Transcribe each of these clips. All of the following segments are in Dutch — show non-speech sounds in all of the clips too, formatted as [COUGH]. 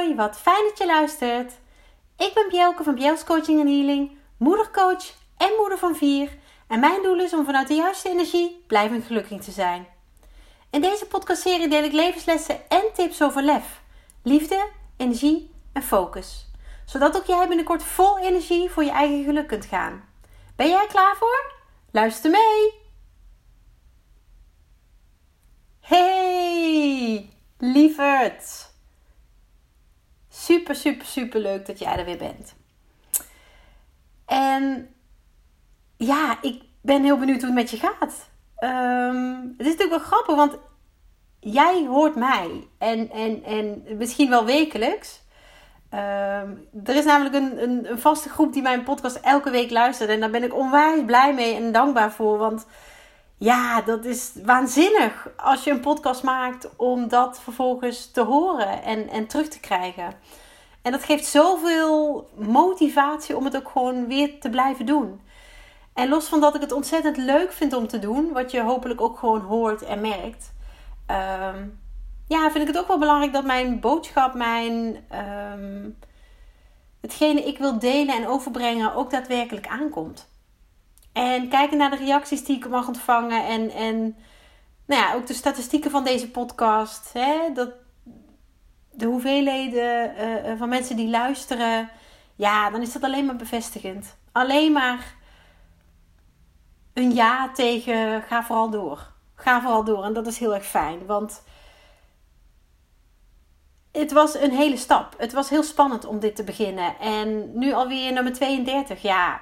Hoi, wat fijn dat je luistert. Ik ben Bjelke van Bjels Coaching en Healing, moedercoach en moeder van vier. En mijn doel is om vanuit de juiste energie blijvend gelukkig te zijn. In deze podcastserie deel ik levenslessen en tips over lef, liefde, energie en focus. Zodat ook jij binnenkort vol energie voor je eigen geluk kunt gaan. Ben jij klaar voor? Luister mee! Hey, lieverd! Super, super, super leuk dat jij er weer bent. En ja, ik ben heel benieuwd hoe het met je gaat. Um, het is natuurlijk wel grappig, want jij hoort mij. En, en, en misschien wel wekelijks. Um, er is namelijk een, een, een, vaste groep die mijn podcast elke week luistert. En daar ben ik onwijs blij mee en dankbaar voor. Want ja, dat is waanzinnig als je een podcast maakt om dat vervolgens te horen en, en terug te krijgen. En dat geeft zoveel motivatie om het ook gewoon weer te blijven doen. En los van dat ik het ontzettend leuk vind om te doen, wat je hopelijk ook gewoon hoort en merkt, um, ja, vind ik het ook wel belangrijk dat mijn boodschap, mijn, um, hetgene ik wil delen en overbrengen, ook daadwerkelijk aankomt. En kijken naar de reacties die ik mag ontvangen en, en nou ja, ook de statistieken van deze podcast. Hè, dat, de hoeveelheden uh, van mensen die luisteren, ja, dan is dat alleen maar bevestigend. Alleen maar een ja tegen ga vooral door. Ga vooral door. En dat is heel erg fijn. Want het was een hele stap. Het was heel spannend om dit te beginnen. En nu alweer nummer 32. Ja,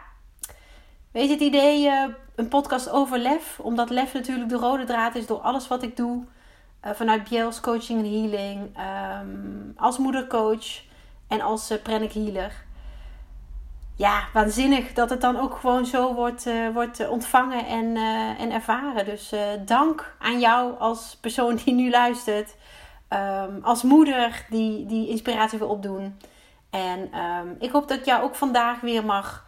weet je het idee, uh, een podcast over lef. Omdat lef natuurlijk de rode draad is door alles wat ik doe. Uh, vanuit Bjels Coaching en Healing. Um, als moedercoach en als uh, healer ja, waanzinnig dat het dan ook gewoon zo wordt, wordt ontvangen en, en ervaren. Dus dank aan jou als persoon die nu luistert. Um, als moeder die, die inspiratie wil opdoen. En um, ik hoop dat ik jou ook vandaag weer mag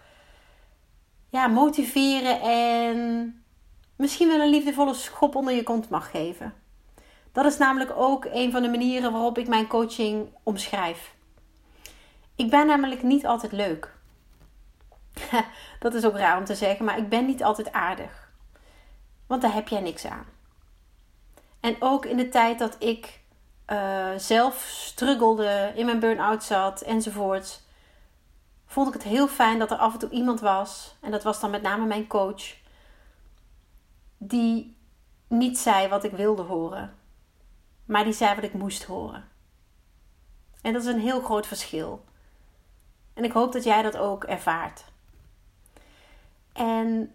ja, motiveren en misschien wel een liefdevolle schop onder je kont mag geven. Dat is namelijk ook een van de manieren waarop ik mijn coaching omschrijf. Ik ben namelijk niet altijd leuk. [LAUGHS] dat is ook raar om te zeggen, maar ik ben niet altijd aardig. Want daar heb jij niks aan. En ook in de tijd dat ik uh, zelf struggelde, in mijn burn-out zat enzovoort, vond ik het heel fijn dat er af en toe iemand was, en dat was dan met name mijn coach, die niet zei wat ik wilde horen, maar die zei wat ik moest horen. En dat is een heel groot verschil. En ik hoop dat jij dat ook ervaart. En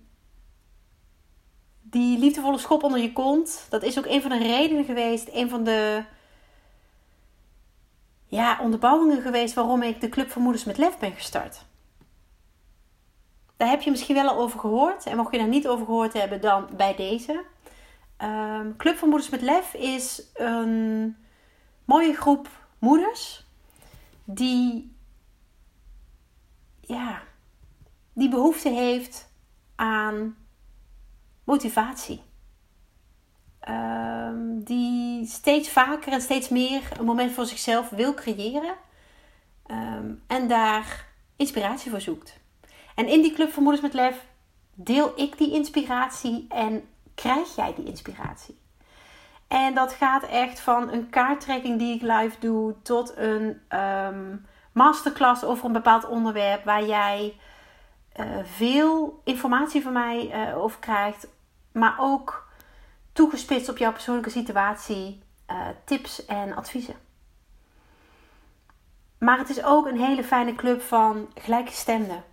die liefdevolle schop onder je kont, dat is ook een van de redenen geweest, een van de ja, onderbouwingen geweest waarom ik de Club van Moeders met Lef ben gestart. Daar heb je misschien wel al over gehoord. En mocht je daar niet over gehoord hebben, dan bij deze. Um, Club van Moeders met Lef is een mooie groep moeders die ja, die behoefte heeft aan motivatie. Um, die steeds vaker en steeds meer een moment voor zichzelf wil creëren. Um, en daar inspiratie voor zoekt. En in die Club van Moeders met Lef deel ik die inspiratie en krijg jij die inspiratie. En dat gaat echt van een kaarttrekking die ik live doe tot een um, masterclass over een bepaald onderwerp waar jij uh, veel informatie van mij uh, over krijgt, maar ook toegespitst op jouw persoonlijke situatie, uh, tips en adviezen. Maar het is ook een hele fijne club van gelijkgestemden.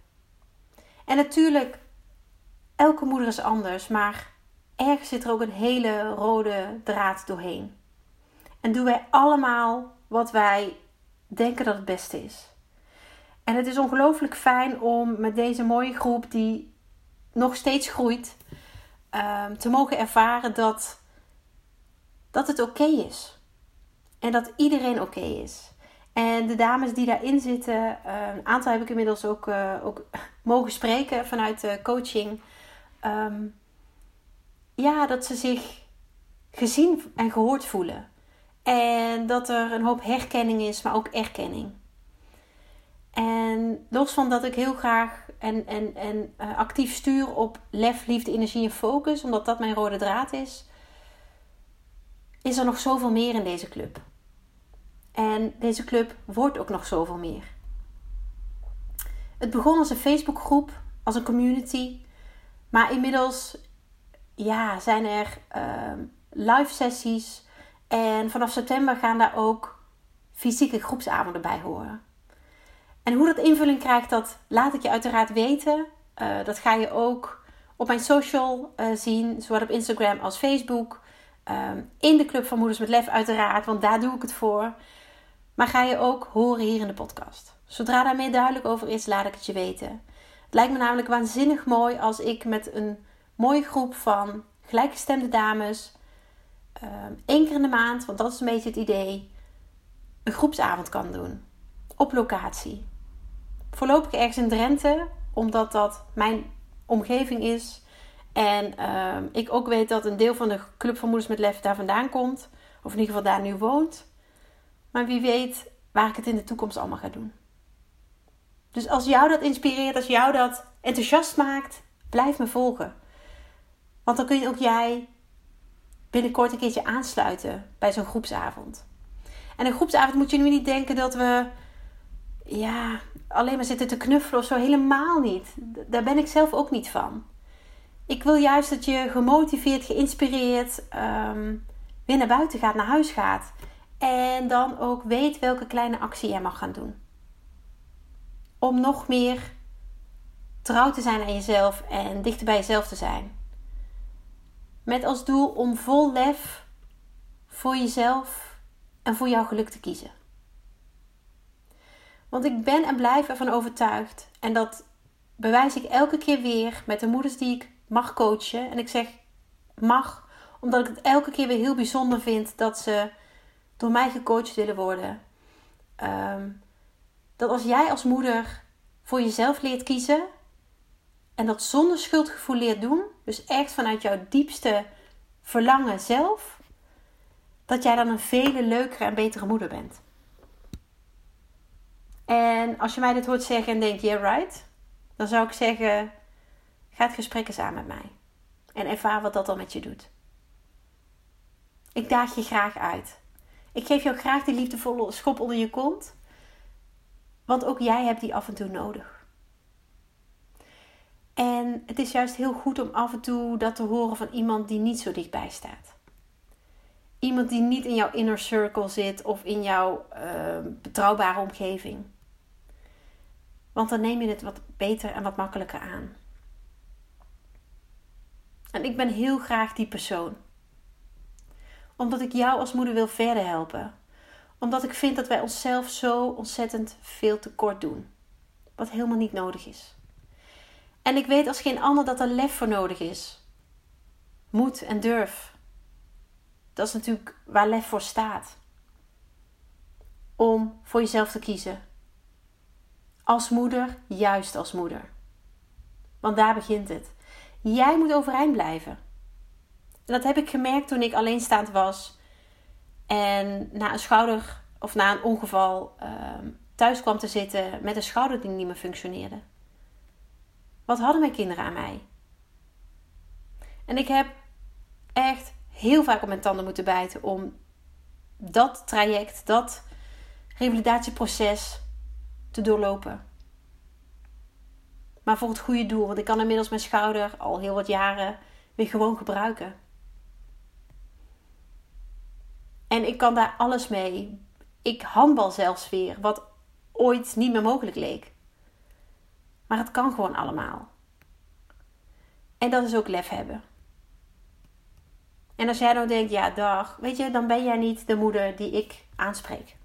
En natuurlijk, elke moeder is anders, maar ergens zit er ook een hele rode draad doorheen. En doen wij allemaal wat wij denken dat het beste is. En het is ongelooflijk fijn om met deze mooie groep, die nog steeds groeit, um, te mogen ervaren dat, dat het oké is. En dat iedereen oké is. En de dames die daarin zitten, uh, een aantal heb ik inmiddels ook, uh, ook [LAUGHS] mogen spreken vanuit de coaching. Um, ja, dat ze zich gezien en gehoord voelen. En dat er een hoop herkenning is, maar ook erkenning. En los van dat ik heel graag en, en, en uh, actief stuur op lef, liefde, energie en focus, omdat dat mijn rode draad is, is er nog zoveel meer in deze club. En deze club wordt ook nog zoveel meer. Het begon als een Facebookgroep, als een community. Maar inmiddels ja, zijn er uh, live sessies. En vanaf september gaan daar ook fysieke groepsavonden bij horen. En hoe dat invulling krijgt, dat laat ik je uiteraard weten. Uh, dat ga je ook op mijn social uh, zien, zowel op Instagram als Facebook. Um, in de Club van Moeders met Lef uiteraard, want daar doe ik het voor. Maar ga je ook horen hier in de podcast. Zodra daar meer duidelijk over is, laat ik het je weten. Het lijkt me namelijk waanzinnig mooi als ik met een mooie groep van gelijkgestemde dames um, één keer in de maand, want dat is een beetje het idee, een groepsavond kan doen. Op locatie. Voorlopig ergens in Drenthe, omdat dat mijn omgeving is. En uh, ik ook weet dat een deel van de Club van Moeders met Lef daar vandaan komt. Of in ieder geval daar nu woont. Maar wie weet waar ik het in de toekomst allemaal ga doen. Dus als jou dat inspireert, als jou dat enthousiast maakt, blijf me volgen. Want dan kun je ook jij binnenkort een keertje aansluiten bij zo'n groepsavond. En een groepsavond moet je nu niet denken dat we ja, alleen maar zitten te knuffelen of zo. Helemaal niet. Daar ben ik zelf ook niet van. Ik wil juist dat je gemotiveerd, geïnspireerd um, weer naar buiten gaat, naar huis gaat. En dan ook weet welke kleine actie jij mag gaan doen. Om nog meer trouw te zijn aan jezelf en dichter bij jezelf te zijn. Met als doel om vol lef voor jezelf en voor jouw geluk te kiezen. Want ik ben en blijf ervan overtuigd. En dat bewijs ik elke keer weer met de moeders die ik mag coachen. En ik zeg mag, omdat ik het elke keer weer heel bijzonder vind dat ze door mij gecoacht willen worden. Ehm, dat als jij als moeder voor jezelf leert kiezen en dat zonder schuldgevoel leert doen, dus echt vanuit jouw diepste verlangen zelf, dat jij dan een vele leukere en betere moeder bent. En als je mij dit hoort zeggen en denkt, yeah right, dan zou ik zeggen, ga het gesprek eens aan met mij. En ervaar wat dat dan met je doet. Ik daag je graag uit. Ik geef jou graag die liefdevolle schop onder je kont. Want ook jij hebt die af en toe nodig. En het is juist heel goed om af en toe dat te horen van iemand die niet zo dichtbij staat. Iemand die niet in jouw inner circle zit of in jouw uh, betrouwbare omgeving. Want dan neem je het wat beter en wat makkelijker aan. En ik ben heel graag die persoon. Omdat ik jou als moeder wil verder helpen. Omdat ik vind dat wij onszelf zo ontzettend veel tekort doen. Wat helemaal niet nodig is. En ik weet als geen ander dat er lef voor nodig is. Moed en durf. Dat is natuurlijk waar lef voor staat. Om voor jezelf te kiezen. Als moeder, juist als moeder. Want daar begint het. Jij moet overeind blijven. En dat heb ik gemerkt toen ik alleenstaand was en na een schouder of na een ongeval uh, thuis kwam te zitten met een schouder die niet meer functioneerde. Wat hadden mijn kinderen aan mij? En ik heb echt heel vaak op mijn tanden moeten bijten om dat traject, dat revalidatieproces te doorlopen. Maar voor het goede doel, want ik kan inmiddels mijn schouder al heel wat jaren weer gewoon gebruiken. En ik kan daar alles mee. Ik handbal zelfs weer, wat ooit niet meer mogelijk leek. Maar het kan gewoon allemaal. En dat is ook lef hebben. En als jij nou denkt, ja, dag, weet je, dan ben jij niet de moeder die ik aanspreek.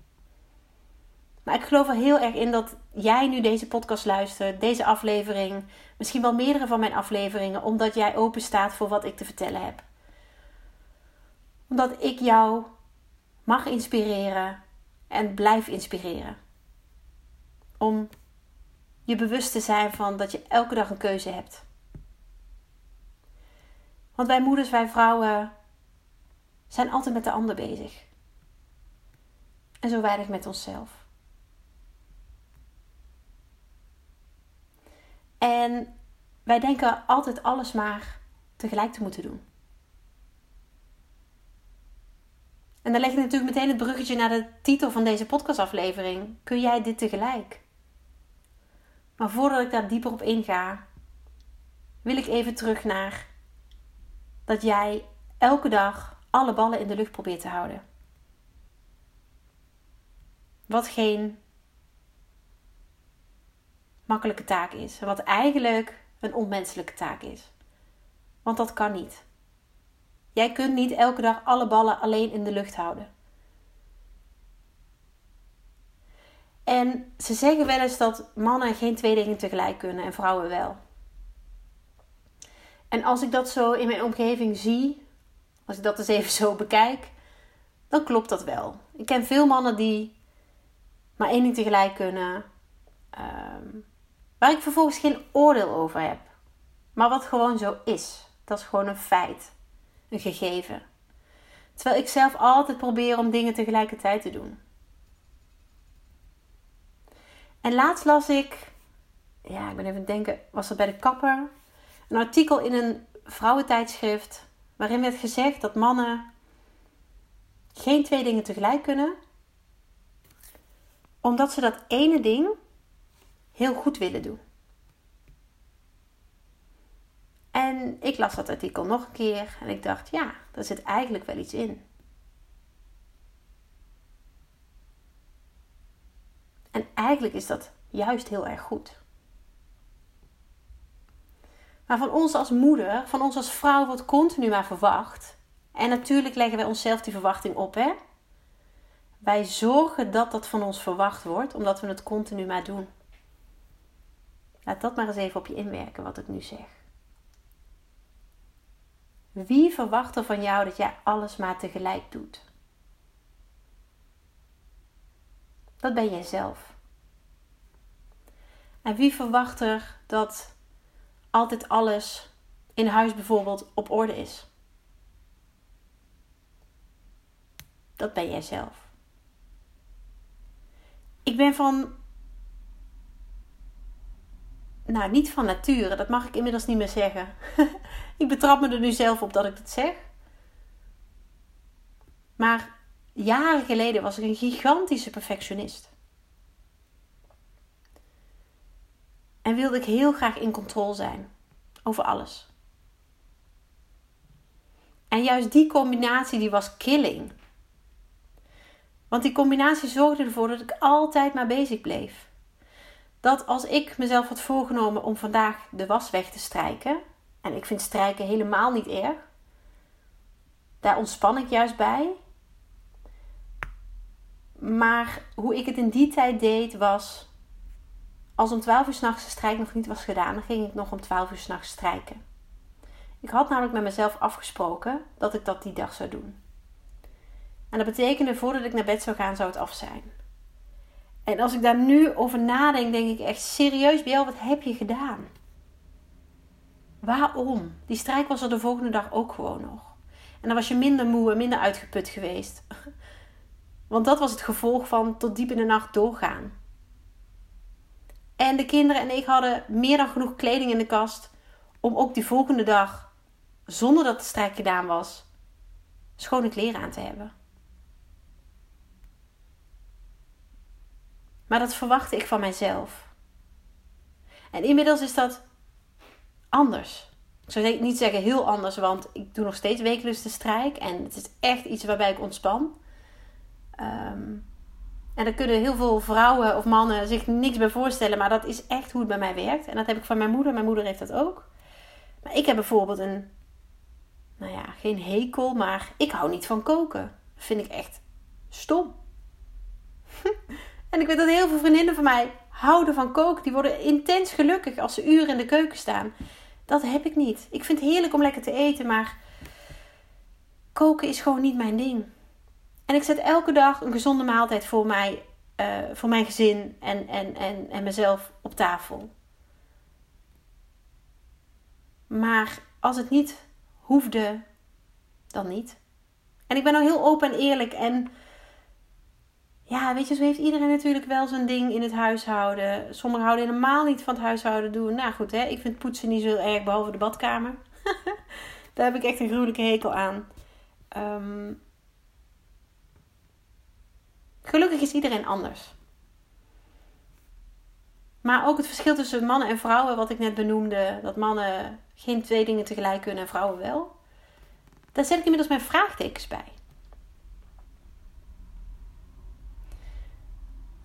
Maar ik geloof er heel erg in dat jij nu deze podcast luistert, deze aflevering, misschien wel meerdere van mijn afleveringen, omdat jij open staat voor wat ik te vertellen heb. Omdat ik jou mag inspireren en blijf inspireren. Om je bewust te zijn van dat je elke dag een keuze hebt. Want wij moeders, wij vrouwen zijn altijd met de ander bezig. En zo weinig met onszelf. En wij denken altijd alles maar tegelijk te moeten doen. En dan leg ik natuurlijk meteen het bruggetje naar de titel van deze podcastaflevering. Kun jij dit tegelijk? Maar voordat ik daar dieper op inga, wil ik even terug naar dat jij elke dag alle ballen in de lucht probeert te houden. Wat geen makkelijke taak is. Wat eigenlijk een onmenselijke taak is. Want dat kan niet. Jij kunt niet elke dag alle ballen alleen in de lucht houden. En ze zeggen wel eens dat mannen geen twee dingen tegelijk kunnen en vrouwen wel. En als ik dat zo in mijn omgeving zie, als ik dat eens even [LAUGHS] zo bekijk, dan klopt dat wel. Ik ken veel mannen die maar één ding tegelijk kunnen, ehm, waar ik vervolgens geen oordeel over heb, maar wat gewoon zo is. Dat is gewoon een feit, een gegeven. Terwijl ik zelf altijd probeer om dingen tegelijkertijd te doen. En laatst las ik, ja, ik ben even aan het denken, was dat bij de kapper? Een artikel in een vrouwentijdschrift waarin werd gezegd dat mannen geen twee dingen tegelijk kunnen, omdat ze dat ene ding heel goed willen doen. En ik las dat artikel nog een keer en ik dacht, ja, daar zit eigenlijk wel iets in. En eigenlijk is dat juist heel erg goed. Maar van ons als moeder, van ons als vrouw wordt continu maar verwacht. En natuurlijk leggen wij onszelf die verwachting op, hè? Wij zorgen dat dat van ons verwacht wordt, omdat we het continu maar doen. Laat dat maar eens even op je inwerken, wat ik nu zeg. Wie verwacht er van jou dat jij alles maar tegelijk doet? Dat ben jij zelf. En wie verwacht er dat altijd alles in huis bijvoorbeeld op orde is? Dat ben jij zelf. Ik ben van. Nou, niet van nature, dat mag ik inmiddels niet meer zeggen. [LAUGHS] ik betrap me er nu zelf op dat ik dat zeg. Maar jaren geleden was ik een gigantische perfectionist. En wilde ik heel graag in controle zijn over alles. En juist die combinatie die was killing. Want die combinatie zorgde ervoor dat ik altijd maar bezig bleef. Dat als ik mezelf had voorgenomen om vandaag de was weg te strijken, en ik vind strijken helemaal niet erg, daar ontspan ik juist bij. Maar hoe ik het in die tijd deed was, als om 12 uur s'nachts de strijk nog niet was gedaan, dan ging ik nog om 12 uur s'nachts strijken. Ik had namelijk met mezelf afgesproken dat ik dat die dag zou doen. En dat betekende voordat ik naar bed zou gaan, zou het af zijn. En als ik daar nu over nadenk, denk ik echt serieus, Biel, wat heb je gedaan? Waarom? Die strijk was er de volgende dag ook gewoon nog. En dan was je minder moe en minder uitgeput geweest. [LAUGHS] Want dat was het gevolg van tot diep in de nacht doorgaan. En de kinderen en ik hadden meer dan genoeg kleding in de kast om ook die volgende dag, zonder dat de strijk gedaan was, schone kleren aan te hebben. Maar dat verwachtte ik van mijzelf. En inmiddels is dat anders. Ik zou niet zeggen heel anders, want ik doe nog steeds wekelijks de strijk. En het is echt iets waarbij ik ontspan. Ehm, en daar kunnen heel veel vrouwen of mannen zich niks bij voorstellen. Maar dat is echt hoe het bij mij werkt. En dat heb ik van mijn moeder. Mijn moeder heeft dat ook. Maar ik heb bijvoorbeeld een, nou ja, geen hekel, maar ik hou niet van koken. Dat vind ik echt stom. [LAUGHS] En ik weet dat heel veel vriendinnen van mij houden van koken. Die worden intens gelukkig als ze uren in de keuken staan. Dat heb ik niet. Ik vind het heerlijk om lekker te eten, maar koken is gewoon niet mijn ding. En ik zet elke dag een gezonde maaltijd voor, mij, uh, voor mijn gezin en, en, en, en mezelf op tafel. Maar als het niet hoefde, dan niet. En ik ben nou heel open en eerlijk en ja, weet je, zo heeft iedereen natuurlijk wel zijn ding in het huishouden. Sommigen houden helemaal niet van het huishouden doen. Nou goed, hè, ik vind poetsen niet zo erg, behalve de badkamer. [LAUGHS] Daar heb ik echt een gruwelijke hekel aan. Ehm, gelukkig is iedereen anders. Maar ook het verschil tussen mannen en vrouwen, wat ik net benoemde, dat mannen geen twee dingen tegelijk kunnen en vrouwen wel. Daar zet ik inmiddels mijn vraagtekens bij.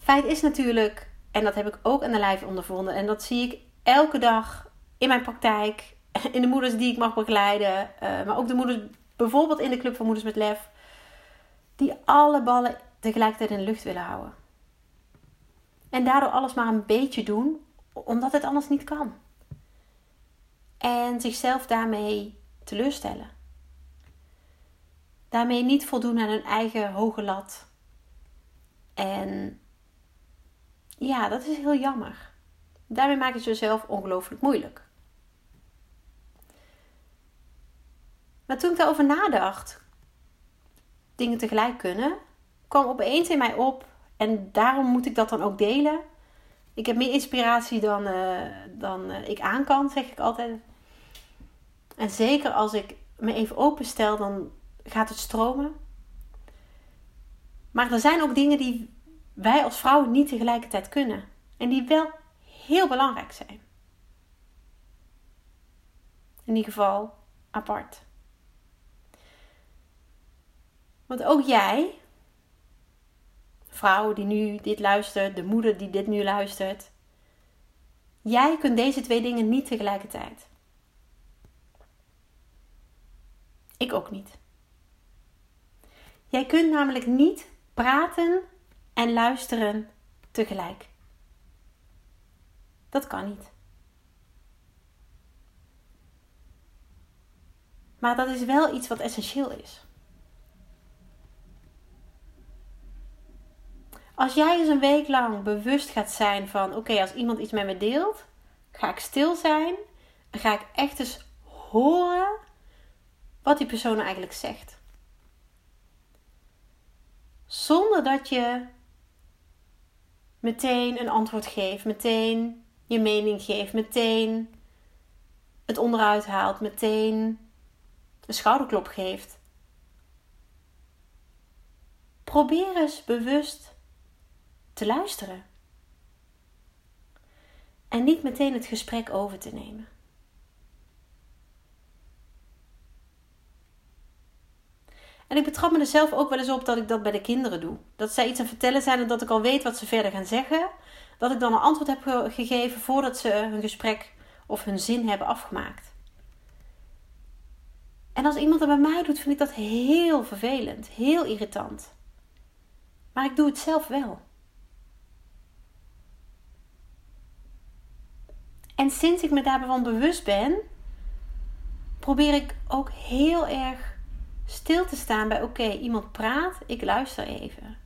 Feit is natuurlijk, en dat heb ik ook aan de lijf ondervonden, en dat zie ik elke dag in mijn praktijk, [LAUGHS] in de moeders die ik mag begeleiden, eh, maar ook de moeders bijvoorbeeld in de Club van Moeders met Lef, die alle ballen tegelijkertijd in de lucht willen houden. En daardoor alles maar een beetje doen, omdat het anders niet kan. En zichzelf daarmee teleurstellen. Daarmee niet voldoen aan hun eigen hoge lat. En ja, dat is heel jammer. Daarmee maak je het jezelf ongelooflijk moeilijk. Maar toen ik daarover nadacht, dingen tegelijk kunnen, kwam opeens in mij op, en daarom moet ik dat dan ook delen. Ik heb meer inspiratie dan, uh, dan uh, ik aan kan, zeg ik altijd. En zeker als ik me even openstel, dan gaat het stromen. Maar er zijn ook dingen die wij als vrouwen niet tegelijkertijd kunnen. En die wel heel belangrijk zijn. In ieder geval apart. Want ook jij, vrouw die nu dit luistert, de moeder die dit nu luistert, jij kunt deze twee dingen niet tegelijkertijd. Ik ook niet. Jij kunt namelijk niet praten en luisteren tegelijk. Dat kan niet. Maar dat is wel iets wat essentieel is. Als jij eens een week lang bewust gaat zijn van: oké, als iemand iets met me deelt, ga ik stil zijn en ga ik echt eens horen wat die persoon eigenlijk zegt. Zonder dat je meteen een antwoord geeft, meteen je mening geeft, meteen het onderuit haalt, meteen een schouderklop geeft. Probeer eens bewust te luisteren. En niet meteen het gesprek over te nemen. En ik betrap me er zelf ook wel eens op dat ik dat bij de kinderen doe. Dat zij iets aan vertellen zijn en dat ik al weet wat ze verder gaan zeggen. Dat ik dan een antwoord heb gegeven voordat ze hun gesprek of hun zin hebben afgemaakt. En als iemand dat bij mij doet, vind ik dat heel vervelend, heel irritant. Maar ik doe het zelf wel. En sinds ik me daarvan bewust ben, probeer ik ook heel erg stil te staan bij: oké, iemand praat, ik luister even.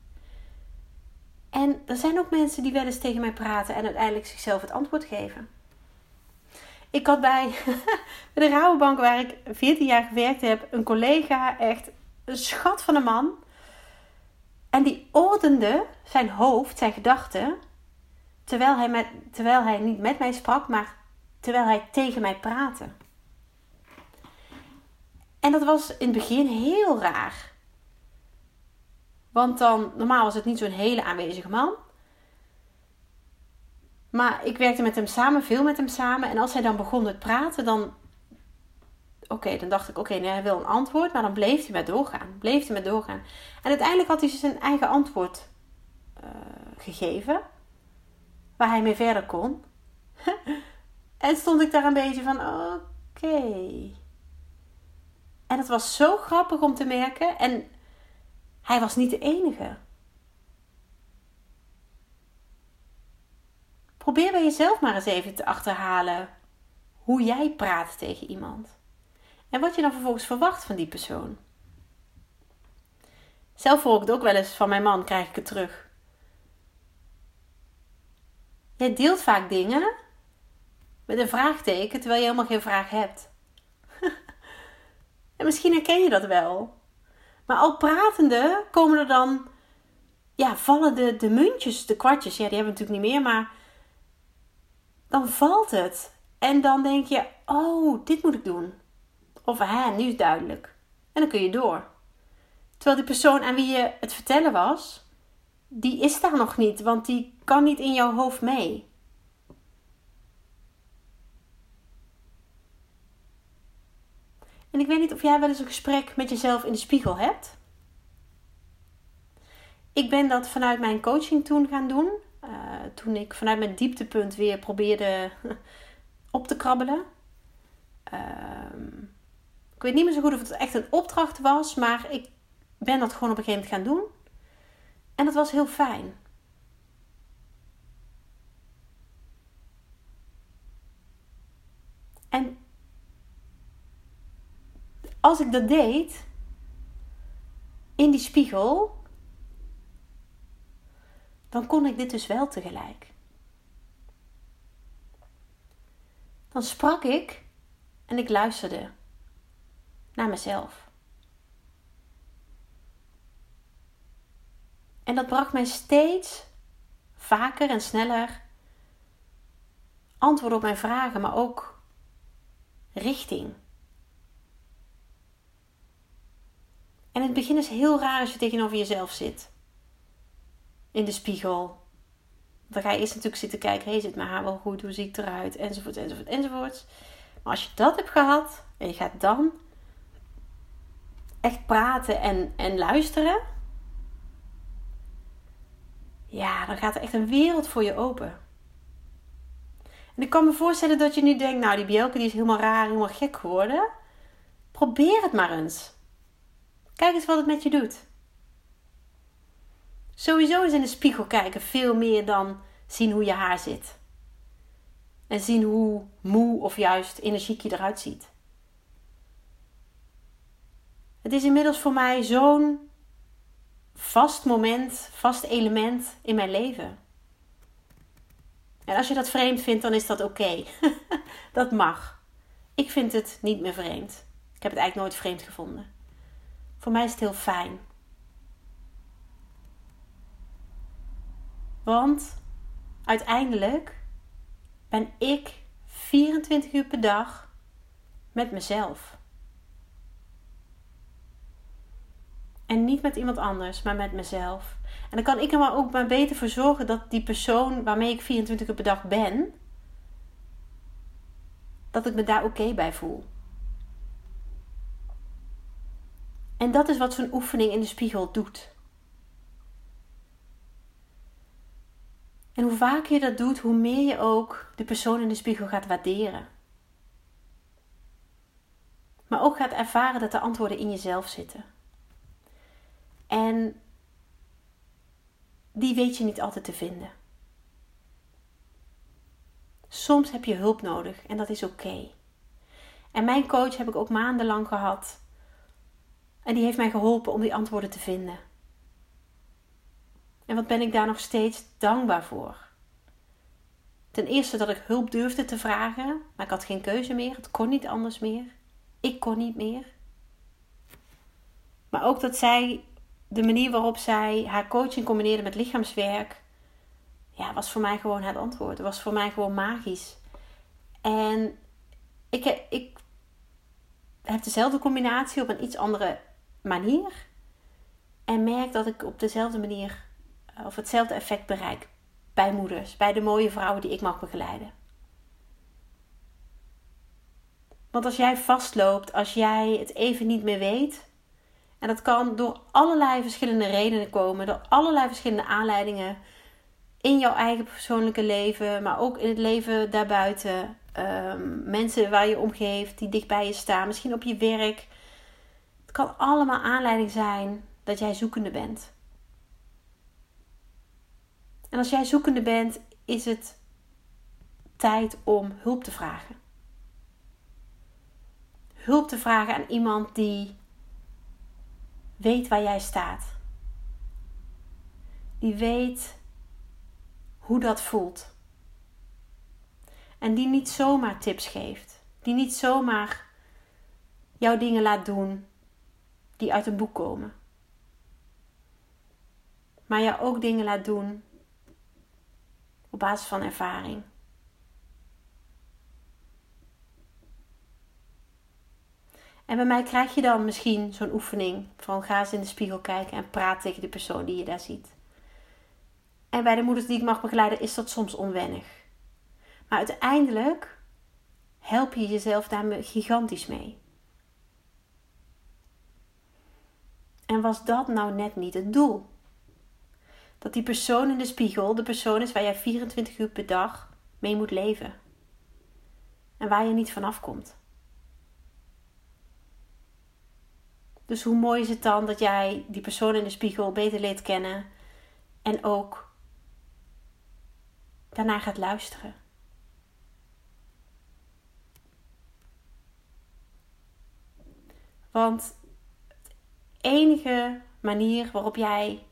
En er zijn ook mensen die wel eens tegen mij praten en uiteindelijk zichzelf het antwoord geven. Ik had bij, [LAUGHS] de Rabobank, waar ik 14 jaar gewerkt heb, een collega, echt een schat van een man. En die ordende zijn hoofd, zijn gedachten, terwijl hij, met, terwijl hij niet met mij sprak, maar terwijl hij tegen mij praatte. En dat was in het begin heel raar. Want dan, normaal was het niet zo'n hele aanwezige man. Maar ik werkte met hem samen, veel met hem samen. En als hij dan begon met praten, dan. Oké, dan dacht ik: oké, nee, hij wil een antwoord. Maar dan bleef hij met doorgaan. Bleef hij met doorgaan. En uiteindelijk had hij zijn eigen antwoord uh, gegeven. Waar hij mee verder kon. [LAUGHS] en stond ik daar een beetje van: oké. En het was zo grappig om te merken. En hij was niet de enige. Probeer bij jezelf maar eens even te achterhalen hoe jij praat tegen iemand. En wat je dan vervolgens verwacht van die persoon. Zelf hoor ik het ook wel eens van mijn man, krijg ik het terug. Jij deelt vaak dingen met een vraagteken terwijl je helemaal geen vraag hebt. En misschien herken je dat wel. Maar al pratende komen er dan ja, vallen de, de muntjes, de kwartjes, ja, die hebben we natuurlijk niet meer, maar dan valt het. En dan denk je, oh, dit moet ik doen. Of hè, nu is duidelijk. En dan kun je door. Terwijl die persoon aan wie je het vertellen was, die is daar nog niet, want die kan niet in jouw hoofd mee. En ik weet niet of jij wel eens een gesprek met jezelf in de spiegel hebt. Ik ben dat vanuit mijn coaching toen gaan doen. Uh, toen ik vanuit mijn dieptepunt weer probeerde [LAUGHS] op te krabbelen. Uh, ik weet niet meer zo goed of het echt een opdracht was, maar ik ben dat gewoon op een gegeven moment gaan doen. En dat was heel fijn. En als ik dat deed, in die spiegel, dan kon ik dit dus wel tegelijk. Dan sprak ik en ik luisterde naar mezelf. En dat bracht mij steeds vaker en sneller antwoorden op mijn vragen, maar ook richting. En het begin is heel raar als je tegenover jezelf zit. In de spiegel. Dan ga je eerst natuurlijk zitten kijken: hey, zit mijn haar wel goed? Hoe zie ik eruit? Enzovoort, enzovoort, enzovoort. Maar als je dat hebt gehad en je gaat dan echt praten en, en luisteren, ja, dan gaat er echt een wereld voor je open. En ik kan me voorstellen dat je nu denkt, nou die Bielke die is helemaal raar, helemaal gek geworden. Probeer het maar eens. Kijk eens wat het met je doet. Sowieso is in de spiegel kijken veel meer dan zien hoe je haar zit. En zien hoe moe of juist energiek je eruit ziet. Het is inmiddels voor mij zo'n vast moment, vast element in mijn leven. En als je dat vreemd vindt, dan is dat oké. [LAUGHS] dat mag. Ik vind het niet meer vreemd. Ik heb het eigenlijk nooit vreemd gevonden. Voor mij is het heel fijn. Want uiteindelijk ben ik 24 uur per dag met mezelf. En niet met iemand anders, maar met mezelf. En dan kan ik er maar ook maar beter voor zorgen dat die persoon waarmee ik 24 uur per dag ben, dat ik me daar oké bij voel. En dat is wat zo'n oefening in de spiegel doet. En hoe vaker je dat doet, hoe meer je ook de persoon in de spiegel gaat waarderen. Maar ook gaat ervaren dat de antwoorden in jezelf zitten. En die weet je niet altijd te vinden. Soms heb je hulp nodig en dat is oké. En mijn coach heb ik ook maandenlang gehad. En die heeft mij geholpen om die antwoorden te vinden. En wat ben ik daar nog steeds dankbaar voor? Ten eerste dat ik hulp durfde te vragen, maar ik had geen keuze meer. Het kon niet anders meer. Ik kon niet meer. Maar ook dat zij de manier waarop zij haar coaching combineerde met lichaamswerk, ja, was voor mij gewoon het antwoord. Het was voor mij gewoon magisch. En ik, ik heb dezelfde combinatie op een iets andere manier. En merk dat ik op dezelfde manier eh, of hetzelfde effect bereik bij moeders, bij de mooie vrouwen die ik mag begeleiden. Want als jij vastloopt, als jij het even niet meer weet, en dat kan door allerlei verschillende redenen komen, door allerlei verschillende aanleidingen in jouw eigen persoonlijke leven, maar ook in het leven daarbuiten. Um, mensen waar je omgeeft, die dicht bij je staan, misschien op je werk. Kan allemaal aanleiding zijn dat jij zoekende bent. En als jij zoekende bent, is het tijd om hulp te vragen. Hulp te vragen aan iemand die weet waar jij staat. Die weet hoe dat voelt. En die niet zomaar tips geeft. Die niet zomaar jouw dingen laat doen die uit een boek komen. maar je ook dingen laat doen op basis van ervaring. En bij mij krijg je dan misschien zo'n oefening van ga eens in de spiegel kijken en praat tegen de persoon die je daar ziet. En bij de moeders die ik mag begeleiden is dat soms onwennig. Maar uiteindelijk help je jezelf daar gigantisch mee. En was dat nou net niet het doel? Dat die persoon in de spiegel de persoon is waar jij 24 uur per dag mee moet leven. En waar je niet vanaf komt. Dus hoe mooi is het dan dat jij die persoon in de spiegel beter leert kennen en ook daarna gaat luisteren. Want enige manier waarop jij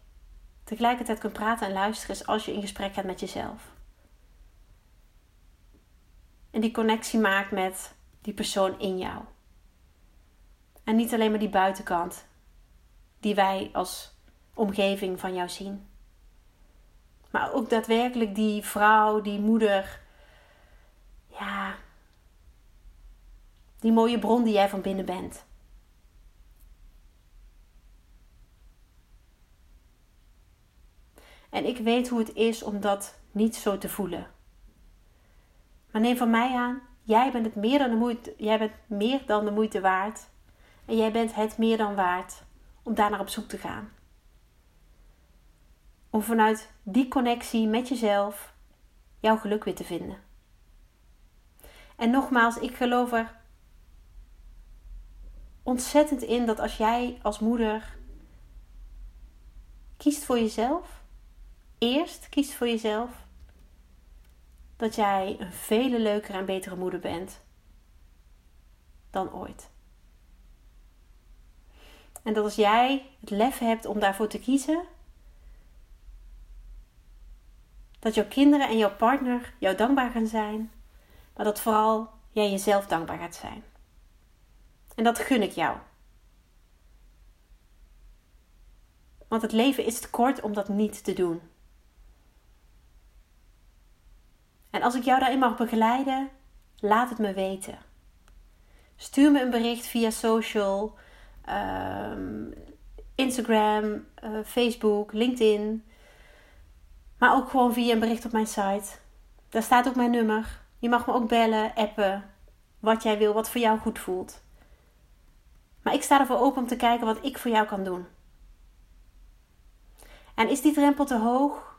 tegelijkertijd kunt praten en luisteren is als je in gesprek gaat met jezelf. En die connectie maakt met die persoon in jou. En niet alleen maar die buitenkant die wij als omgeving van jou zien. Maar ook daadwerkelijk die vrouw, die moeder. Ja. Die mooie bron die jij van binnen bent. En ik weet hoe het is om dat niet zo te voelen. Maar neem van mij aan, jij bent, het meer dan de moeite, jij bent meer dan de moeite waard en jij bent het meer dan waard om daar naar op zoek te gaan. Om vanuit die connectie met jezelf jouw geluk weer te vinden. En nogmaals, ik geloof er ontzettend in dat als jij als moeder kiest voor jezelf, eerst kiest voor jezelf, dat jij een vele leukere en betere moeder bent dan ooit. En dat als jij het lef hebt om daarvoor te kiezen, dat jouw kinderen en jouw partner jou dankbaar gaan zijn, maar dat vooral jij jezelf dankbaar gaat zijn. En dat gun ik jou. Want het leven is te kort om dat niet te doen. En als ik jou daarin mag begeleiden, laat het me weten. Stuur me een bericht via social Ehm, Instagram, uh, Facebook, LinkedIn. Maar ook gewoon via een bericht op mijn site. Daar staat ook mijn nummer. Je mag me ook bellen, appen. Wat jij wil, wat voor jou goed voelt. Maar ik sta ervoor open om te kijken wat ik voor jou kan doen. En is die drempel te hoog?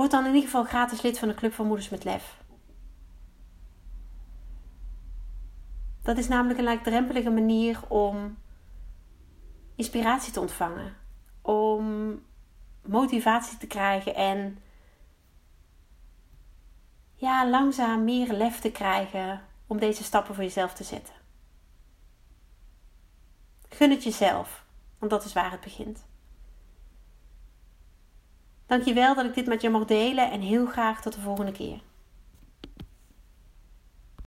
Word dan in ieder geval gratis lid van de Club van Moeders met Lef. Dat is namelijk een laagdrempelige manier om inspiratie te ontvangen, om motivatie te krijgen en ja, langzaam meer lef te krijgen om deze stappen voor jezelf te zetten. Gun het jezelf, want dat is waar het begint. Dankjewel dat ik dit met je mag delen en heel graag tot de volgende keer.